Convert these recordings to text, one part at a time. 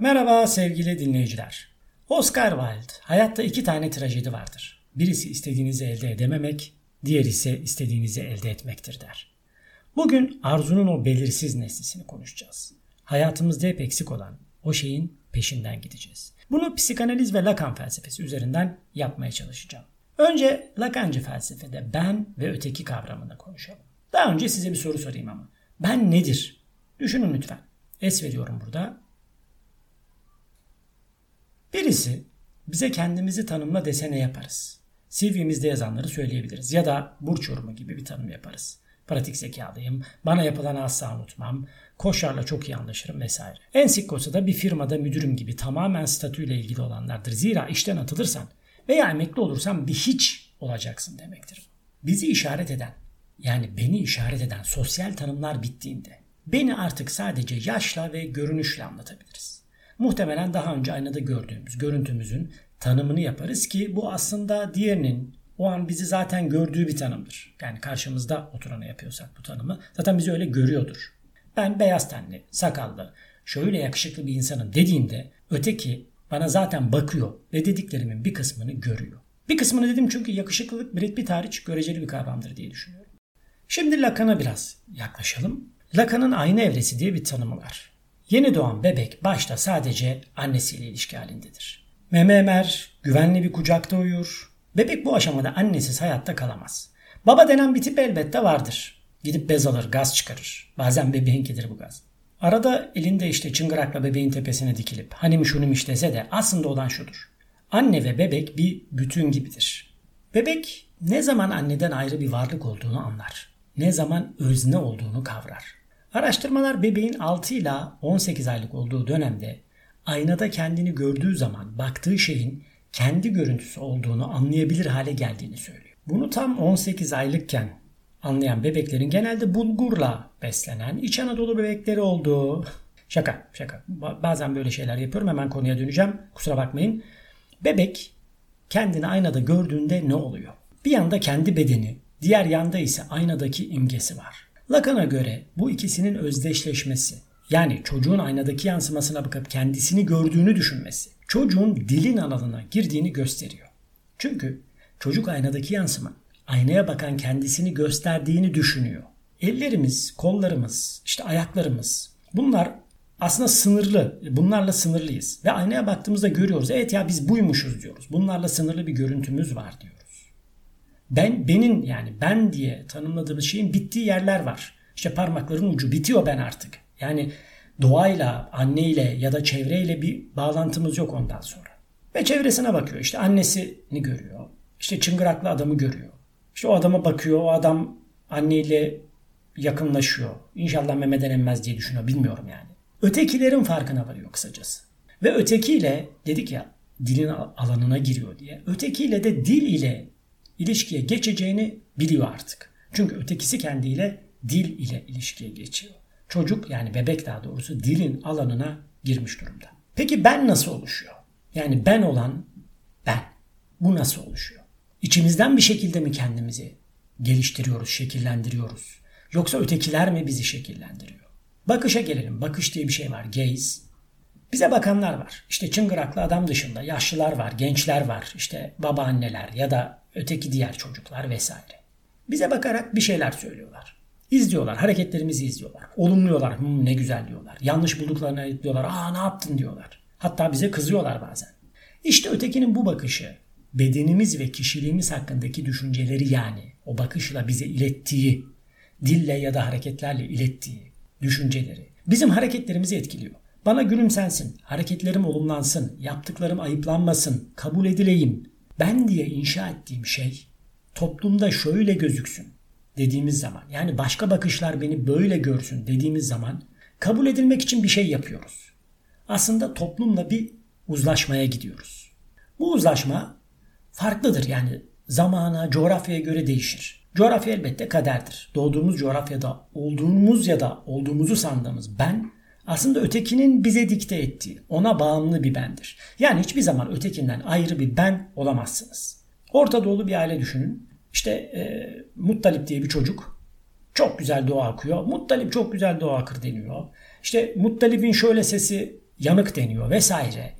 Merhaba sevgili dinleyiciler. Oscar Wilde, hayatta iki tane trajedi vardır. Birisi istediğinizi elde edememek, diğer ise istediğinizi elde etmektir der. Bugün arzunun o belirsiz nesnesini konuşacağız. Hayatımızda hep eksik olan o şeyin peşinden gideceğiz. Bunu psikanaliz ve Lacan felsefesi üzerinden yapmaya çalışacağım. Önce Lacancı felsefede ben ve öteki kavramını konuşalım. Daha önce size bir soru sorayım ama. Ben nedir? Düşünün lütfen. Es veriyorum burada. Birisi bize kendimizi tanımla dese ne yaparız? CV'mizde yazanları söyleyebiliriz ya da burç yorumu gibi bir tanım yaparız. Pratik zekalıyım, bana yapılanı asla unutmam, koşarla çok iyi anlaşırım vesaire. En sık da bir firmada müdürüm gibi tamamen statüyle ilgili olanlardır. Zira işten atılırsan veya emekli olursan bir hiç olacaksın demektir. Bizi işaret eden yani beni işaret eden sosyal tanımlar bittiğinde beni artık sadece yaşla ve görünüşle anlatabiliriz. Muhtemelen daha önce aynada gördüğümüz görüntümüzün tanımını yaparız ki bu aslında diğerinin o an bizi zaten gördüğü bir tanımdır. Yani karşımızda oturana yapıyorsak bu tanımı zaten bizi öyle görüyordur. Ben beyaz tenli, sakallı, şöyle yakışıklı bir insanım dediğimde öteki bana zaten bakıyor ve dediklerimin bir kısmını görüyor. Bir kısmını dedim çünkü yakışıklılık Brad Pitt hariç göreceli bir kavramdır diye düşünüyorum. Şimdi Lacan'a biraz yaklaşalım. Lacan'ın ayna evresi diye bir tanımı var. Yeni doğan bebek başta sadece annesiyle ilişki halindedir. Meme emer, güvenli bir kucakta uyur. Bebek bu aşamada annesiz hayatta kalamaz. Baba denen bir tip elbette vardır. Gidip bez alır, gaz çıkarır. Bazen bebeğinkidir bu gaz. Arada elinde işte çıngırakla bebeğin tepesine dikilip hanim şunumiş dese de aslında olan şudur. Anne ve bebek bir bütün gibidir. Bebek ne zaman anneden ayrı bir varlık olduğunu anlar. Ne zaman özne olduğunu kavrar. Araştırmalar bebeğin 6 ile 18 aylık olduğu dönemde aynada kendini gördüğü zaman baktığı şeyin kendi görüntüsü olduğunu anlayabilir hale geldiğini söylüyor. Bunu tam 18 aylıkken anlayan bebeklerin genelde bulgurla beslenen İç Anadolu bebekleri olduğu şaka şaka bazen böyle şeyler yapıyorum hemen konuya döneceğim kusura bakmayın. Bebek kendini aynada gördüğünde ne oluyor? Bir yanda kendi bedeni, diğer yanda ise aynadaki imgesi var. Lacan'a göre bu ikisinin özdeşleşmesi yani çocuğun aynadaki yansımasına bakıp kendisini gördüğünü düşünmesi çocuğun dilin alanına girdiğini gösteriyor. Çünkü çocuk aynadaki yansıma aynaya bakan kendisini gösterdiğini düşünüyor. Ellerimiz, kollarımız, işte ayaklarımız bunlar aslında sınırlı. Bunlarla sınırlıyız. Ve aynaya baktığımızda görüyoruz. Evet ya biz buymuşuz diyoruz. Bunlarla sınırlı bir görüntümüz var diyoruz. Ben, benim yani ben diye tanımladığımız şeyin bittiği yerler var. İşte parmakların ucu bitiyor ben artık. Yani doğayla, anneyle ya da çevreyle bir bağlantımız yok ondan sonra. Ve çevresine bakıyor. İşte annesini görüyor. İşte çıngıraklı adamı görüyor. İşte o adama bakıyor. O adam anneyle yakınlaşıyor. İnşallah memeden emmez diye düşünüyor. Bilmiyorum yani. Ötekilerin farkına varıyor kısacası. Ve ötekiyle dedik ya dilin alanına giriyor diye. Ötekiyle de dil ile ilişkiye geçeceğini biliyor artık. Çünkü ötekisi kendiyle dil ile ilişkiye geçiyor. Çocuk yani bebek daha doğrusu dilin alanına girmiş durumda. Peki ben nasıl oluşuyor? Yani ben olan ben. Bu nasıl oluşuyor? İçimizden bir şekilde mi kendimizi geliştiriyoruz, şekillendiriyoruz? Yoksa ötekiler mi bizi şekillendiriyor? Bakışa gelelim. Bakış diye bir şey var. Gaze. Bize bakanlar var. İşte çıngıraklı adam dışında yaşlılar var, gençler var, işte babaanneler ya da öteki diğer çocuklar vesaire. Bize bakarak bir şeyler söylüyorlar. İzliyorlar, hareketlerimizi izliyorlar. Olumluyorlar, hmm, ne güzel diyorlar. Yanlış bulduklarını diyorlar, aa ne yaptın diyorlar. Hatta bize kızıyorlar bazen. İşte ötekinin bu bakışı, bedenimiz ve kişiliğimiz hakkındaki düşünceleri yani o bakışla bize ilettiği, dille ya da hareketlerle ilettiği düşünceleri bizim hareketlerimizi etkiliyor. Bana gülümsensin, hareketlerim olumlansın, yaptıklarım ayıplanmasın, kabul edileyim. Ben diye inşa ettiğim şey toplumda şöyle gözüksün dediğimiz zaman yani başka bakışlar beni böyle görsün dediğimiz zaman kabul edilmek için bir şey yapıyoruz. Aslında toplumla bir uzlaşmaya gidiyoruz. Bu uzlaşma farklıdır yani zamana, coğrafyaya göre değişir. Coğrafya elbette kaderdir. Doğduğumuz coğrafyada olduğumuz ya da olduğumuzu sandığımız ben aslında ötekinin bize dikte ettiği, ona bağımlı bir bendir. Yani hiçbir zaman ötekinden ayrı bir ben olamazsınız. Orta Doğulu bir aile düşünün. İşte e, Muttalip diye bir çocuk çok güzel dua okuyor. Muttalip çok güzel dua akır deniyor. İşte Muttalip'in şöyle sesi yanık deniyor vesaire.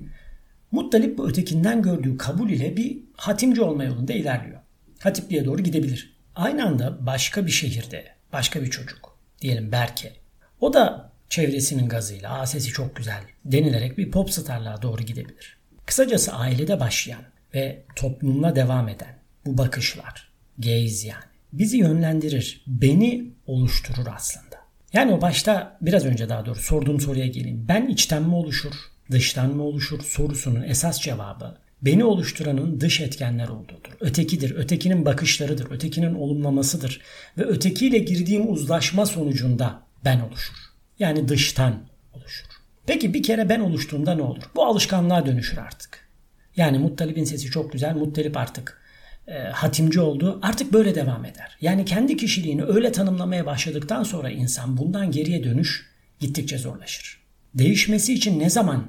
Muttalip bu ötekinden gördüğü kabul ile bir hatimci olma yolunda ilerliyor. Hatipliğe doğru gidebilir. Aynı anda başka bir şehirde başka bir çocuk diyelim Berke. O da çevresinin gazıyla Aa, sesi çok güzel denilerek bir pop starlığa doğru gidebilir. Kısacası ailede başlayan ve toplumla devam eden bu bakışlar, gaze yani bizi yönlendirir, beni oluşturur aslında. Yani o başta biraz önce daha doğru sorduğum soruya geleyim. Ben içten mi oluşur, dıştan mı oluşur sorusunun esas cevabı beni oluşturanın dış etkenler olduğudur. Ötekidir, ötekinin bakışlarıdır, ötekinin olumlamasıdır ve ötekiyle girdiğim uzlaşma sonucunda ben oluşur. Yani dıştan oluşur. Peki bir kere ben oluştuğumda ne olur? Bu alışkanlığa dönüşür artık. Yani Muttalip'in sesi çok güzel. Muttalip artık e, hatimci oldu. Artık böyle devam eder. Yani kendi kişiliğini öyle tanımlamaya başladıktan sonra insan bundan geriye dönüş gittikçe zorlaşır. Değişmesi için ne zaman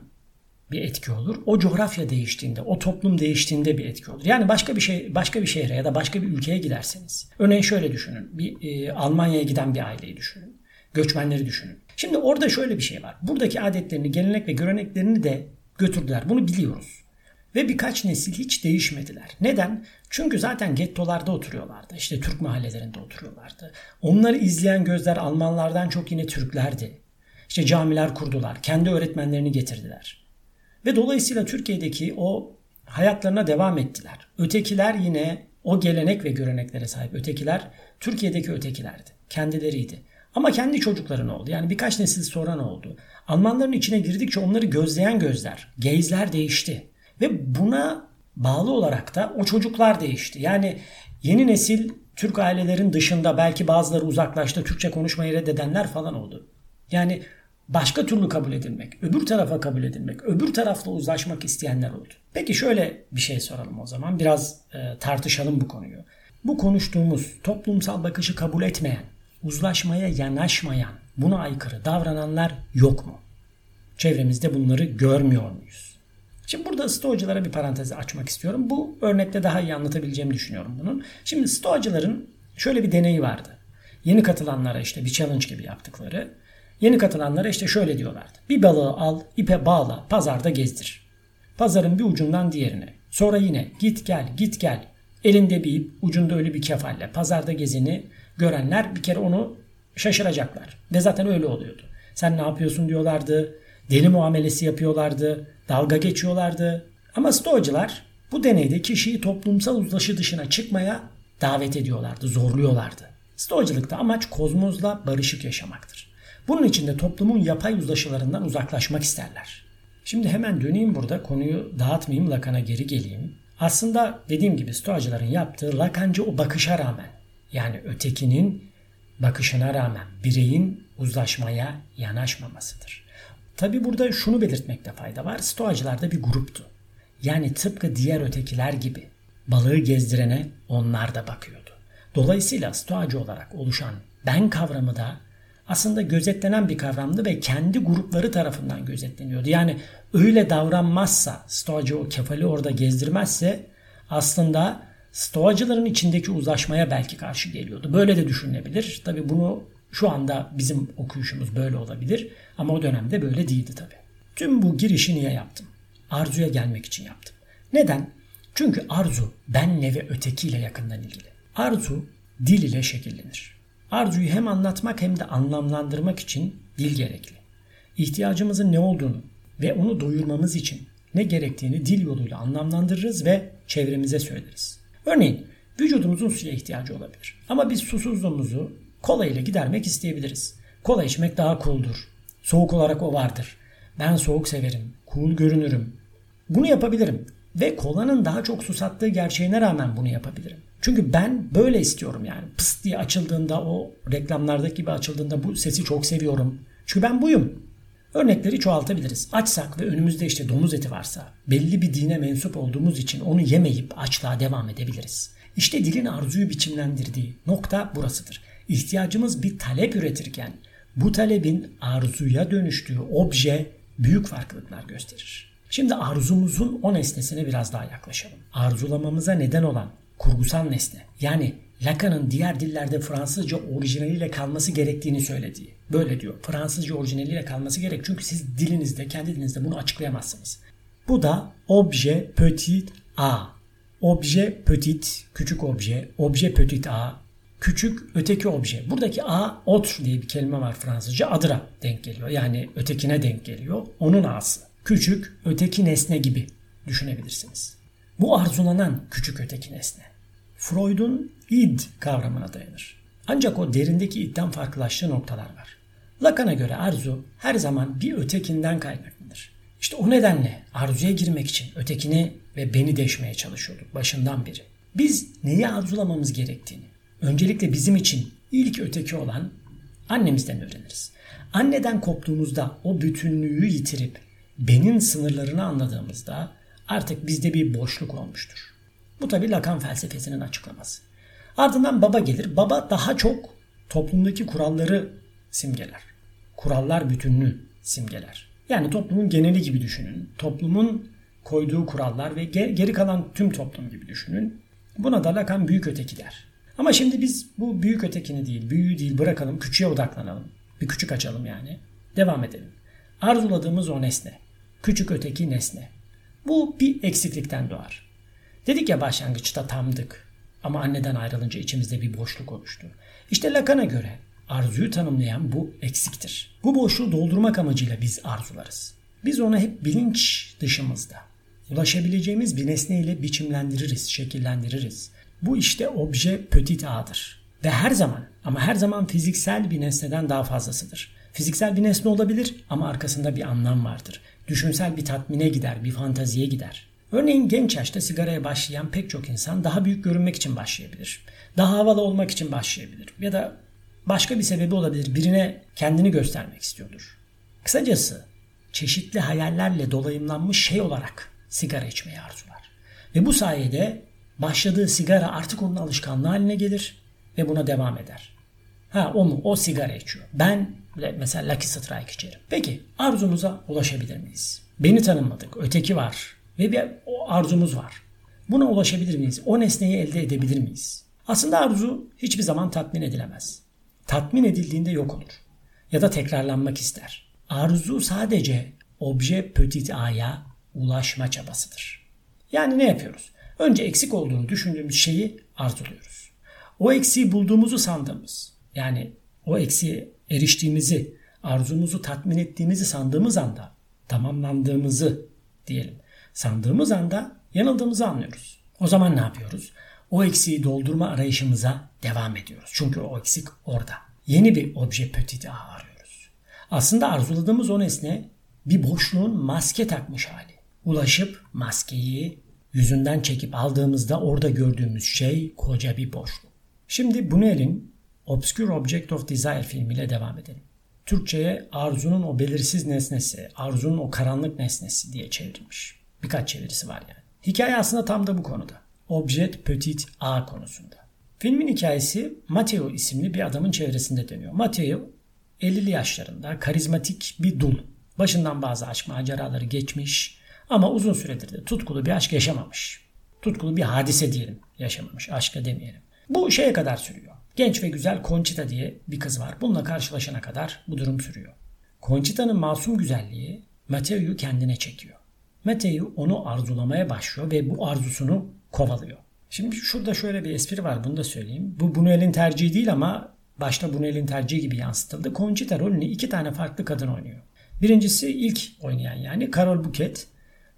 bir etki olur. O coğrafya değiştiğinde, o toplum değiştiğinde bir etki olur. Yani başka bir şey, başka bir şehre ya da başka bir ülkeye giderseniz. Örneğin şöyle düşünün. Bir e, Almanya'ya giden bir aileyi düşünün. Göçmenleri düşünün. Şimdi orada şöyle bir şey var. Buradaki adetlerini, gelenek ve göreneklerini de götürdüler. Bunu biliyoruz. Ve birkaç nesil hiç değişmediler. Neden? Çünkü zaten gettolarda oturuyorlardı. İşte Türk mahallelerinde oturuyorlardı. Onları izleyen gözler Almanlardan çok yine Türklerdi. İşte camiler kurdular. Kendi öğretmenlerini getirdiler. Ve dolayısıyla Türkiye'deki o hayatlarına devam ettiler. Ötekiler yine o gelenek ve göreneklere sahip ötekiler Türkiye'deki ötekilerdi. Kendileriydi. Ama kendi çocukları ne oldu? Yani birkaç nesil sonra ne oldu? Almanların içine girdikçe onları gözleyen gözler, geyzler değişti. Ve buna bağlı olarak da o çocuklar değişti. Yani yeni nesil Türk ailelerin dışında belki bazıları uzaklaştı, Türkçe konuşmayı reddedenler falan oldu. Yani başka türlü kabul edilmek, öbür tarafa kabul edilmek, öbür tarafla uzlaşmak isteyenler oldu. Peki şöyle bir şey soralım o zaman. Biraz e, tartışalım bu konuyu. Bu konuştuğumuz toplumsal bakışı kabul etmeyen, uzlaşmaya yanaşmayan, buna aykırı davrananlar yok mu? Çevremizde bunları görmüyor muyuz? Şimdi burada stoacılara bir parantezi açmak istiyorum. Bu örnekte daha iyi anlatabileceğimi düşünüyorum bunun. Şimdi stoacıların şöyle bir deneyi vardı. Yeni katılanlara işte bir challenge gibi yaptıkları. Yeni katılanlara işte şöyle diyorlardı. Bir balığı al, ipe bağla, pazarda gezdir. Pazarın bir ucundan diğerine. Sonra yine git gel, git gel. Elinde bir ip, ucunda öyle bir kefalle. Pazarda gezini görenler bir kere onu şaşıracaklar. Ve zaten öyle oluyordu. Sen ne yapıyorsun diyorlardı. Deli muamelesi yapıyorlardı. Dalga geçiyorlardı. Ama stoacılar bu deneyde kişiyi toplumsal uzlaşı dışına çıkmaya davet ediyorlardı, zorluyorlardı. Stoacılıkta amaç kozmozla barışık yaşamaktır. Bunun için de toplumun yapay uzlaşılarından uzaklaşmak isterler. Şimdi hemen döneyim burada konuyu dağıtmayayım Lacan'a geri geleyim. Aslında dediğim gibi stoacıların yaptığı Lacancı o bakışa rağmen yani ötekinin bakışına rağmen bireyin uzlaşmaya yanaşmamasıdır. Tabi burada şunu belirtmekte fayda var. Stoacılar da bir gruptu. Yani tıpkı diğer ötekiler gibi balığı gezdirene onlar da bakıyordu. Dolayısıyla stoacı olarak oluşan ben kavramı da aslında gözetlenen bir kavramdı ve kendi grupları tarafından gözetleniyordu. Yani öyle davranmazsa, stoacı o kefali orada gezdirmezse aslında stoacıların içindeki uzlaşmaya belki karşı geliyordu. Böyle de düşünülebilir. Tabi bunu şu anda bizim okuyuşumuz böyle olabilir ama o dönemde böyle değildi tabi. Tüm bu girişi niye yaptım? Arzuya gelmek için yaptım. Neden? Çünkü arzu benle ve ötekiyle yakından ilgili. Arzu dil ile şekillenir. Arzuyu hem anlatmak hem de anlamlandırmak için dil gerekli. İhtiyacımızın ne olduğunu ve onu doyurmamız için ne gerektiğini dil yoluyla anlamlandırırız ve çevremize söyleriz. Örneğin vücudumuzun suya ihtiyacı olabilir. Ama biz susuzluğumuzu kola ile gidermek isteyebiliriz. Kola içmek daha cool'dur. Soğuk olarak o vardır. Ben soğuk severim. Cool görünürüm. Bunu yapabilirim. Ve kolanın daha çok susattığı gerçeğine rağmen bunu yapabilirim. Çünkü ben böyle istiyorum yani. Pıs diye açıldığında o reklamlardaki gibi açıldığında bu sesi çok seviyorum. Çünkü ben buyum. Örnekleri çoğaltabiliriz. Açsak ve önümüzde işte domuz eti varsa belli bir dine mensup olduğumuz için onu yemeyip açlığa devam edebiliriz. İşte dilin arzuyu biçimlendirdiği nokta burasıdır. İhtiyacımız bir talep üretirken bu talebin arzuya dönüştüğü obje büyük farklılıklar gösterir. Şimdi arzumuzun o nesnesine biraz daha yaklaşalım. Arzulamamıza neden olan kurgusal nesne yani Lacan'ın diğer dillerde Fransızca orijinaliyle kalması gerektiğini söylediği. Böyle diyor. Fransızca orijinaliyle kalması gerek. Çünkü siz dilinizde, kendi dilinizde bunu açıklayamazsınız. Bu da obje petit a. Obje petit, küçük obje. Obje petit a, küçük öteki obje. Buradaki a, autre diye bir kelime var Fransızca. Adıra denk geliyor. Yani ötekine denk geliyor. Onun a'sı. Küçük, öteki nesne gibi düşünebilirsiniz. Bu arzulanan küçük öteki nesne. Freud'un id kavramına dayanır. Ancak o derindeki idden farklılaştığı noktalar var. Lacan'a göre arzu her zaman bir ötekinden kaynaklıdır. İşte o nedenle arzuya girmek için ötekini ve beni deşmeye çalışıyorduk başından beri. Biz neyi arzulamamız gerektiğini, öncelikle bizim için ilk öteki olan annemizden öğreniriz. Anneden koptuğumuzda o bütünlüğü yitirip benim sınırlarını anladığımızda artık bizde bir boşluk olmuştur. Bu tabi Lacan felsefesinin açıklaması. Ardından baba gelir. Baba daha çok toplumdaki kuralları simgeler. Kurallar bütünlüğü simgeler. Yani toplumun geneli gibi düşünün. Toplumun koyduğu kurallar ve geri kalan tüm toplum gibi düşünün. Buna da Lacan büyük öteki der. Ama şimdi biz bu büyük ötekini değil, büyüğü değil bırakalım, küçüğe odaklanalım. Bir küçük açalım yani. Devam edelim. Arzuladığımız o nesne. Küçük öteki nesne. Bu bir eksiklikten doğar. Dedik ya başlangıçta tamdık. Ama anneden ayrılınca içimizde bir boşluk oluştu. İşte Lacan'a göre arzuyu tanımlayan bu eksiktir. Bu boşluğu doldurmak amacıyla biz arzularız. Biz ona hep bilinç dışımızda ulaşabileceğimiz bir nesne ile biçimlendiririz, şekillendiririz. Bu işte obje petit a'dır. Ve her zaman ama her zaman fiziksel bir nesneden daha fazlasıdır. Fiziksel bir nesne olabilir ama arkasında bir anlam vardır. Düşünsel bir tatmine gider, bir fantaziye gider. Örneğin genç yaşta sigaraya başlayan pek çok insan daha büyük görünmek için başlayabilir. Daha havalı olmak için başlayabilir. Ya da başka bir sebebi olabilir. Birine kendini göstermek istiyordur. Kısacası çeşitli hayallerle dolayımlanmış şey olarak sigara içmeyi arzular. Ve bu sayede başladığı sigara artık onun alışkanlığı haline gelir ve buna devam eder. Ha o mu? O sigara içiyor. Ben mesela Lucky Strike içerim. Peki arzumuza ulaşabilir miyiz? Beni tanımadık. Öteki var. Ve bir o arzumuz var. Buna ulaşabilir miyiz? O nesneyi elde edebilir miyiz? Aslında arzu hiçbir zaman tatmin edilemez. Tatmin edildiğinde yok olur. Ya da tekrarlanmak ister. Arzu sadece obje petit a'ya ulaşma çabasıdır. Yani ne yapıyoruz? Önce eksik olduğunu düşündüğümüz şeyi arzuluyoruz. O eksiği bulduğumuzu sandığımız, yani o eksiğe eriştiğimizi, arzumuzu tatmin ettiğimizi sandığımız anda tamamlandığımızı diyelim. Sandığımız anda yanıldığımızı anlıyoruz. O zaman ne yapıyoruz? O eksiği doldurma arayışımıza devam ediyoruz. Çünkü o eksik orada. Yeni bir obje petit A arıyoruz. Aslında arzuladığımız o nesne bir boşluğun maske takmış hali. Ulaşıp maskeyi yüzünden çekip aldığımızda orada gördüğümüz şey koca bir boşluk. Şimdi Buñuel'in Obscure Object of Desire filmiyle devam edelim. Türkçe'ye arzunun o belirsiz nesnesi, arzunun o karanlık nesnesi diye çevrilmiş. Birkaç çevirisi var yani. Hikaye aslında tam da bu konuda. Objet Petit A konusunda. Filmin hikayesi Matteo isimli bir adamın çevresinde dönüyor. Matteo 50'li yaşlarında karizmatik bir dul. Başından bazı aşk maceraları geçmiş ama uzun süredir de tutkulu bir aşk yaşamamış. Tutkulu bir hadise diyelim yaşamamış. Aşka demeyelim. Bu şeye kadar sürüyor. Genç ve güzel Conchita diye bir kız var. Bununla karşılaşana kadar bu durum sürüyor. Conchita'nın masum güzelliği Matteo'yu kendine çekiyor. Matthew onu arzulamaya başlıyor ve bu arzusunu kovalıyor. Şimdi şurada şöyle bir espri var bunu da söyleyeyim. Bu Buñuel'in tercihi değil ama başta Buñuel'in tercihi gibi yansıtıldı. Conchita rolünü iki tane farklı kadın oynuyor. Birincisi ilk oynayan yani Carol Bouquet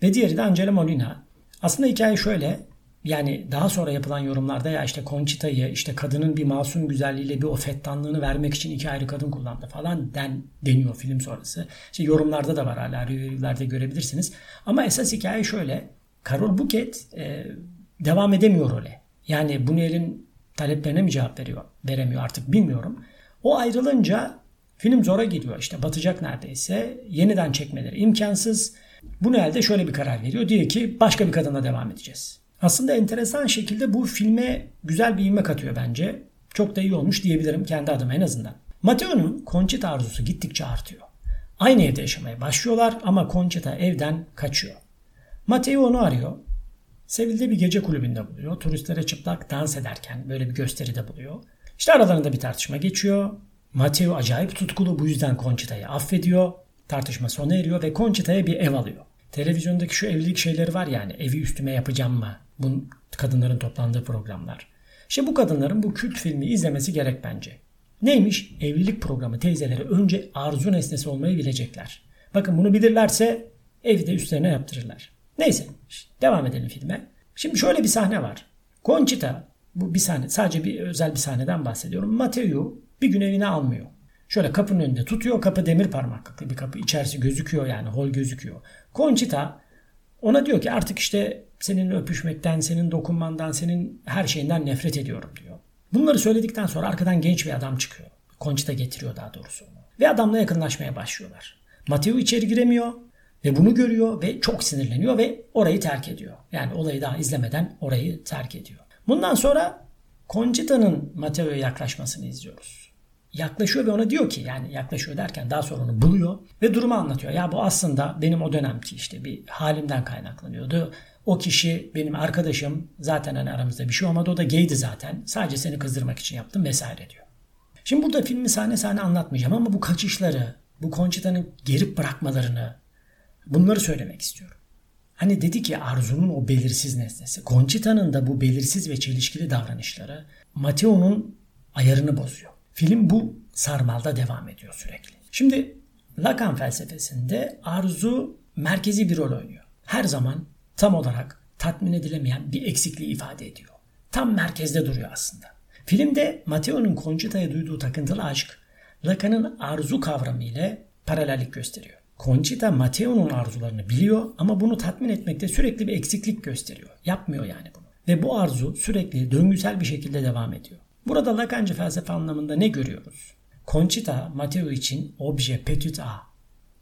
ve diğeri de Angela Molina. Aslında hikaye şöyle yani daha sonra yapılan yorumlarda ya işte Conchita'yı işte kadının bir masum güzelliğiyle bir o fettanlığını vermek için iki ayrı kadın kullandı falan den, deniyor film sonrası. İşte yorumlarda da var hala review'lerde görebilirsiniz. Ama esas hikaye şöyle. Carol Bouquet e, devam edemiyor role. Yani Buñuel'in taleplerine mi cevap veriyor? Veremiyor artık bilmiyorum. O ayrılınca film zora gidiyor. İşte batacak neredeyse. Yeniden çekmeleri imkansız. Buñuel de şöyle bir karar veriyor. Diyor ki başka bir kadına devam edeceğiz. Aslında enteresan şekilde bu filme güzel bir ivme katıyor bence. Çok da iyi olmuş diyebilirim kendi adıma en azından. Matteo'nun Conchita arzusu gittikçe artıyor. Aynı evde yaşamaya başlıyorlar ama Conchita evden kaçıyor. Matteo onu arıyor. Sevil'de bir gece kulübünde buluyor. Turistlere çıplak dans ederken böyle bir gösteride buluyor. İşte aralarında bir tartışma geçiyor. Mateo acayip tutkulu bu yüzden Conchita'yı affediyor. Tartışma sona eriyor ve Conchita'ya bir ev alıyor. Televizyondaki şu evlilik şeyleri var yani evi üstüme yapacağım mı? Bu kadınların toplandığı programlar. İşte bu kadınların bu kült filmi izlemesi gerek bence. Neymiş? Evlilik programı teyzeleri önce arzu nesnesi olmayı bilecekler. Bakın bunu bilirlerse evi de üstlerine yaptırırlar. Neyse devam edelim filme. Şimdi şöyle bir sahne var. Conchita bu bir sahne sadece bir özel bir sahneden bahsediyorum. Mateo'yu bir gün evine almıyor. Şöyle kapının önünde tutuyor. Kapı demir parmaklıklı bir kapı. İçerisi gözüküyor yani hol gözüküyor. Conchita ona diyor ki artık işte senin öpüşmekten, senin dokunmandan, senin her şeyinden nefret ediyorum diyor. Bunları söyledikten sonra arkadan genç bir adam çıkıyor. Conchita getiriyor daha doğrusu. Ve adamla yakınlaşmaya başlıyorlar. Mateo içeri giremiyor ve bunu görüyor ve çok sinirleniyor ve orayı terk ediyor. Yani olayı daha izlemeden orayı terk ediyor. Bundan sonra Conchita'nın Mateo'ya yaklaşmasını izliyoruz. Yaklaşıyor ve ona diyor ki yani yaklaşıyor derken daha sonra onu buluyor ve durumu anlatıyor. Ya bu aslında benim o dönemki işte bir halimden kaynaklanıyordu. O kişi benim arkadaşım zaten hani aramızda bir şey olmadı o da gaydi zaten. Sadece seni kızdırmak için yaptım vesaire diyor. Şimdi burada filmi sahne sahne anlatmayacağım ama bu kaçışları, bu Conchita'nın gerip bırakmalarını bunları söylemek istiyorum. Hani dedi ki Arzu'nun o belirsiz nesnesi. Conchita'nın da bu belirsiz ve çelişkili davranışları Mateo'nun ayarını bozuyor. Film bu sarmalda devam ediyor sürekli. Şimdi Lacan felsefesinde arzu merkezi bir rol oynuyor. Her zaman tam olarak tatmin edilemeyen bir eksikliği ifade ediyor. Tam merkezde duruyor aslında. Filmde Mateo'nun Conchita'ya duyduğu takıntılı aşk Lacan'ın arzu kavramı ile paralellik gösteriyor. Conchita Mateo'nun arzularını biliyor ama bunu tatmin etmekte sürekli bir eksiklik gösteriyor. Yapmıyor yani bunu. Ve bu arzu sürekli döngüsel bir şekilde devam ediyor. Burada Lacancı felsefe anlamında ne görüyoruz? Conchita Mateo için obje petit a.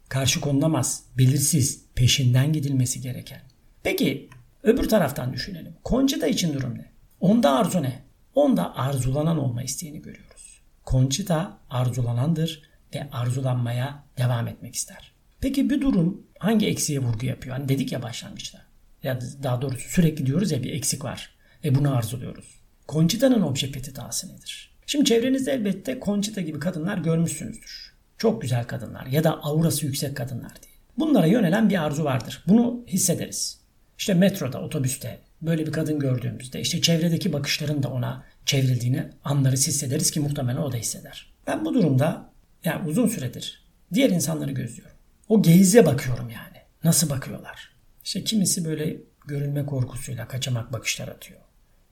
Karşı konulamaz, belirsiz, peşinden gidilmesi gereken. Peki öbür taraftan düşünelim. Conchita için durum ne? Onda arzu ne? Onda arzulanan olma isteğini görüyoruz. Conchita arzulanandır ve arzulanmaya devam etmek ister. Peki bu durum hangi eksiğe vurgu yapıyor? Hani dedik ya başlangıçta. Ya daha doğrusu sürekli diyoruz ya bir eksik var ve bunu arzuluyoruz. Conchita'nın obje petitası nedir? Şimdi çevrenizde elbette Conchita gibi kadınlar görmüşsünüzdür. Çok güzel kadınlar ya da aurası yüksek kadınlar diye. Bunlara yönelen bir arzu vardır. Bunu hissederiz. İşte metroda, otobüste böyle bir kadın gördüğümüzde işte çevredeki bakışların da ona çevrildiğini anlarız hissederiz ki muhtemelen o da hisseder. Ben bu durumda yani uzun süredir diğer insanları gözlüyorum. O geyze bakıyorum yani. Nasıl bakıyorlar? İşte kimisi böyle görülme korkusuyla kaçamak bakışlar atıyor.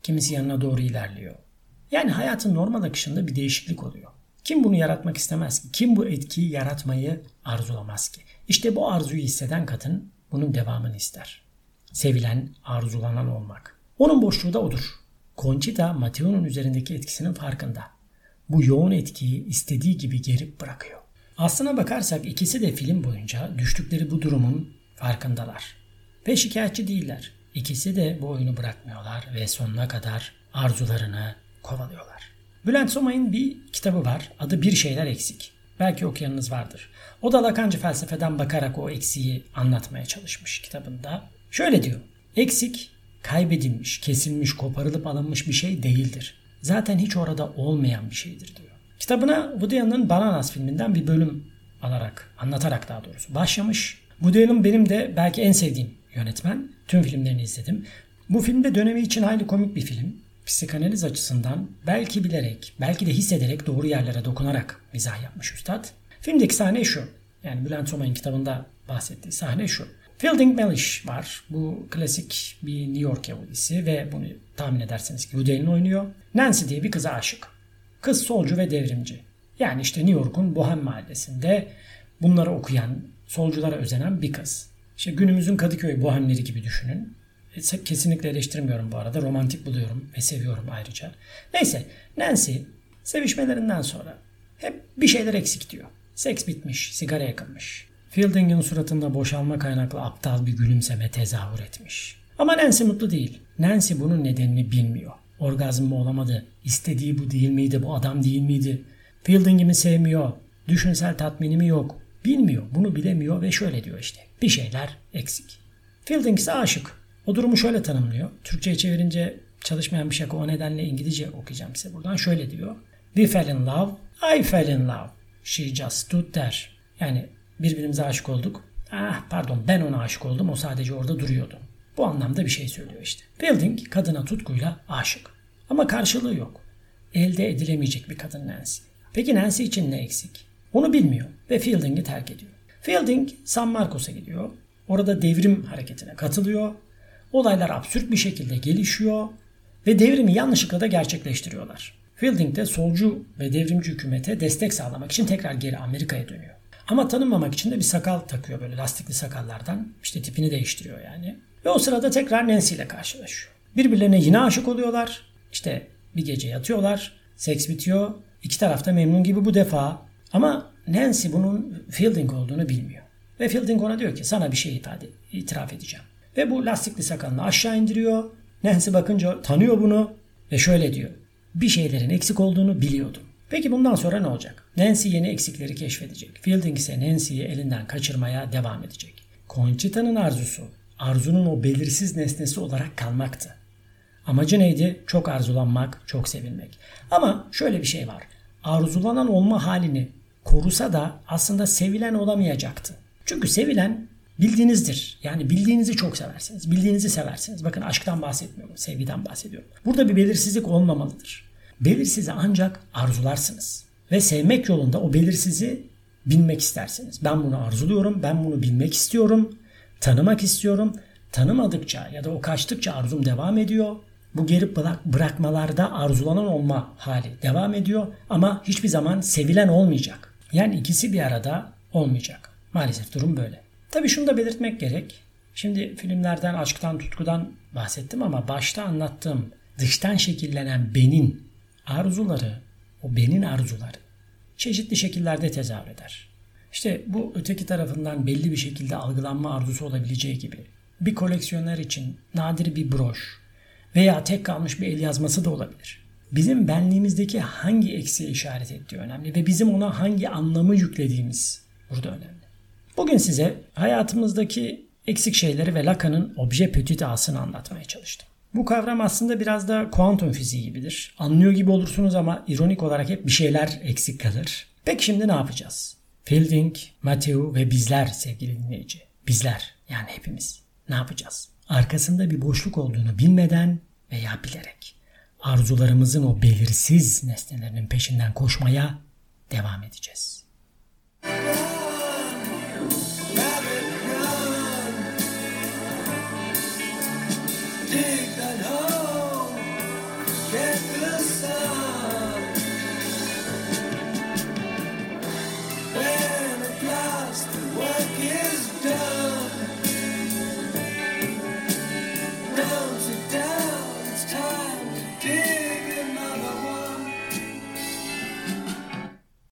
Kimisi yanına doğru ilerliyor. Yani hayatın normal akışında bir değişiklik oluyor. Kim bunu yaratmak istemez ki? Kim bu etkiyi yaratmayı arzulamaz ki? İşte bu arzuyu hisseden kadın bunun devamını ister. Sevilen, arzulanan olmak. Onun boşluğu da odur. Conchita Mateo'nun üzerindeki etkisinin farkında. Bu yoğun etkiyi istediği gibi gerip bırakıyor. Aslına bakarsak ikisi de film boyunca düştükleri bu durumun farkındalar. Ve şikayetçi değiller. İkisi de bu oyunu bırakmıyorlar ve sonuna kadar arzularını kovalıyorlar. Bülent Somay'ın bir kitabı var. Adı Bir Şeyler Eksik. Belki okuyanınız vardır. O da Lakancı felsefeden bakarak o eksiği anlatmaya çalışmış kitabında. Şöyle diyor. Eksik kaybedilmiş, kesilmiş, koparılıp alınmış bir şey değildir. Zaten hiç orada olmayan bir şeydir diyor. Kitabına Woody Allen'ın Bananas filminden bir bölüm alarak, anlatarak daha doğrusu başlamış. Woody Allen benim de belki en sevdiğim yönetmen. Tüm filmlerini izledim. Bu filmde dönemi için hayli komik bir film. Psikanaliz açısından belki bilerek, belki de hissederek doğru yerlere dokunarak mizah yapmış üstad. Filmdeki sahne şu. Yani Bülent Somay'ın kitabında bahsettiği sahne şu. Fielding Mellish var. Bu klasik bir New York Yahudisi ve bunu tahmin ederseniz ki Woody Allen oynuyor. Nancy diye bir kıza aşık. Kız solcu ve devrimci. Yani işte New York'un Bohem mahallesinde bunları okuyan, solculara özenen bir kız. İşte günümüzün Kadıköy bohemleri gibi düşünün. E, kesinlikle eleştirmiyorum bu arada. Romantik buluyorum ve seviyorum ayrıca. Neyse Nancy sevişmelerinden sonra hep bir şeyler eksik diyor. Seks bitmiş, sigara yakılmış. Fielding'in suratında boşalma kaynaklı aptal bir gülümseme tezahür etmiş. Ama Nancy mutlu değil. Nancy bunun nedenini bilmiyor. Orgazm mı olamadı? İstediği bu değil miydi? Bu adam değil miydi? Fielding'i mi sevmiyor? Düşünsel tatmini mi yok? Bilmiyor. Bunu bilemiyor ve şöyle diyor işte. Bir şeyler eksik. Fielding ise aşık. O durumu şöyle tanımlıyor. Türkçe'ye çevirince çalışmayan bir şaka o nedenle İngilizce okuyacağım size buradan. Şöyle diyor. We fell in love. I fell in love. She just stood there. Yani birbirimize aşık olduk. Ah pardon ben ona aşık oldum. O sadece orada duruyordu. Bu anlamda bir şey söylüyor işte. Fielding kadına tutkuyla aşık. Ama karşılığı yok. Elde edilemeyecek bir kadın Nancy. Peki Nancy için ne eksik? Onu bilmiyor ve Fielding'i terk ediyor. Fielding San Marcos'a gidiyor. Orada devrim hareketine katılıyor. Olaylar absürt bir şekilde gelişiyor ve devrimi yanlışlıkla da gerçekleştiriyorlar. Fielding de solcu ve devrimci hükümete destek sağlamak için tekrar geri Amerika'ya dönüyor. Ama tanınmamak için de bir sakal takıyor böyle lastikli sakallardan. İşte tipini değiştiriyor yani. Ve o sırada tekrar Nancy ile karşılaşıyor. Birbirlerine yine aşık oluyorlar. İşte bir gece yatıyorlar. Seks bitiyor. İki tarafta memnun gibi bu defa. Ama Nancy bunun Fielding olduğunu bilmiyor. Ve Fielding ona diyor ki sana bir şey ifade, itiraf edeceğim. Ve bu lastikli sakalını aşağı indiriyor. Nancy bakınca tanıyor bunu ve şöyle diyor. Bir şeylerin eksik olduğunu biliyordum. Peki bundan sonra ne olacak? Nancy yeni eksikleri keşfedecek. Fielding ise Nancy'yi elinden kaçırmaya devam edecek. Conchita'nın arzusu, arzunun o belirsiz nesnesi olarak kalmaktı. Amacı neydi? Çok arzulanmak, çok sevilmek. Ama şöyle bir şey var. Arzulanan olma halini korusa da aslında sevilen olamayacaktı. Çünkü sevilen bildiğinizdir. Yani bildiğinizi çok seversiniz. Bildiğinizi seversiniz. Bakın aşktan bahsetmiyorum. Sevgiden bahsediyorum. Burada bir belirsizlik olmamalıdır. Belirsizi ancak arzularsınız. Ve sevmek yolunda o belirsizi bilmek istersiniz. Ben bunu arzuluyorum. Ben bunu bilmek istiyorum. Tanımak istiyorum. Tanımadıkça ya da o kaçtıkça arzum devam ediyor. Bu geri bırak, bırakmalarda arzulanan olma hali devam ediyor ama hiçbir zaman sevilen olmayacak. Yani ikisi bir arada olmayacak. Maalesef durum böyle. Tabii şunu da belirtmek gerek. Şimdi filmlerden, aşktan, tutkudan bahsettim ama başta anlattığım dıştan şekillenen benin arzuları, o benin arzuları çeşitli şekillerde tezahür eder. İşte bu öteki tarafından belli bir şekilde algılanma arzusu olabileceği gibi bir koleksiyoner için nadir bir broş veya tek kalmış bir el yazması da olabilir. Bizim benliğimizdeki hangi eksiğe işaret ettiği önemli ve bizim ona hangi anlamı yüklediğimiz burada önemli. Bugün size hayatımızdaki eksik şeyleri ve Lacan'ın obje petit a'sını anlatmaya çalıştım. Bu kavram aslında biraz da kuantum fiziği gibidir. Anlıyor gibi olursunuz ama ironik olarak hep bir şeyler eksik kalır. Peki şimdi ne yapacağız? Fielding, Matthew ve bizler sevgili dinleyici. Bizler yani hepimiz. Ne yapacağız? Arkasında bir boşluk olduğunu bilmeden veya bilerek arzularımızın o belirsiz nesnelerinin peşinden koşmaya devam edeceğiz. Run,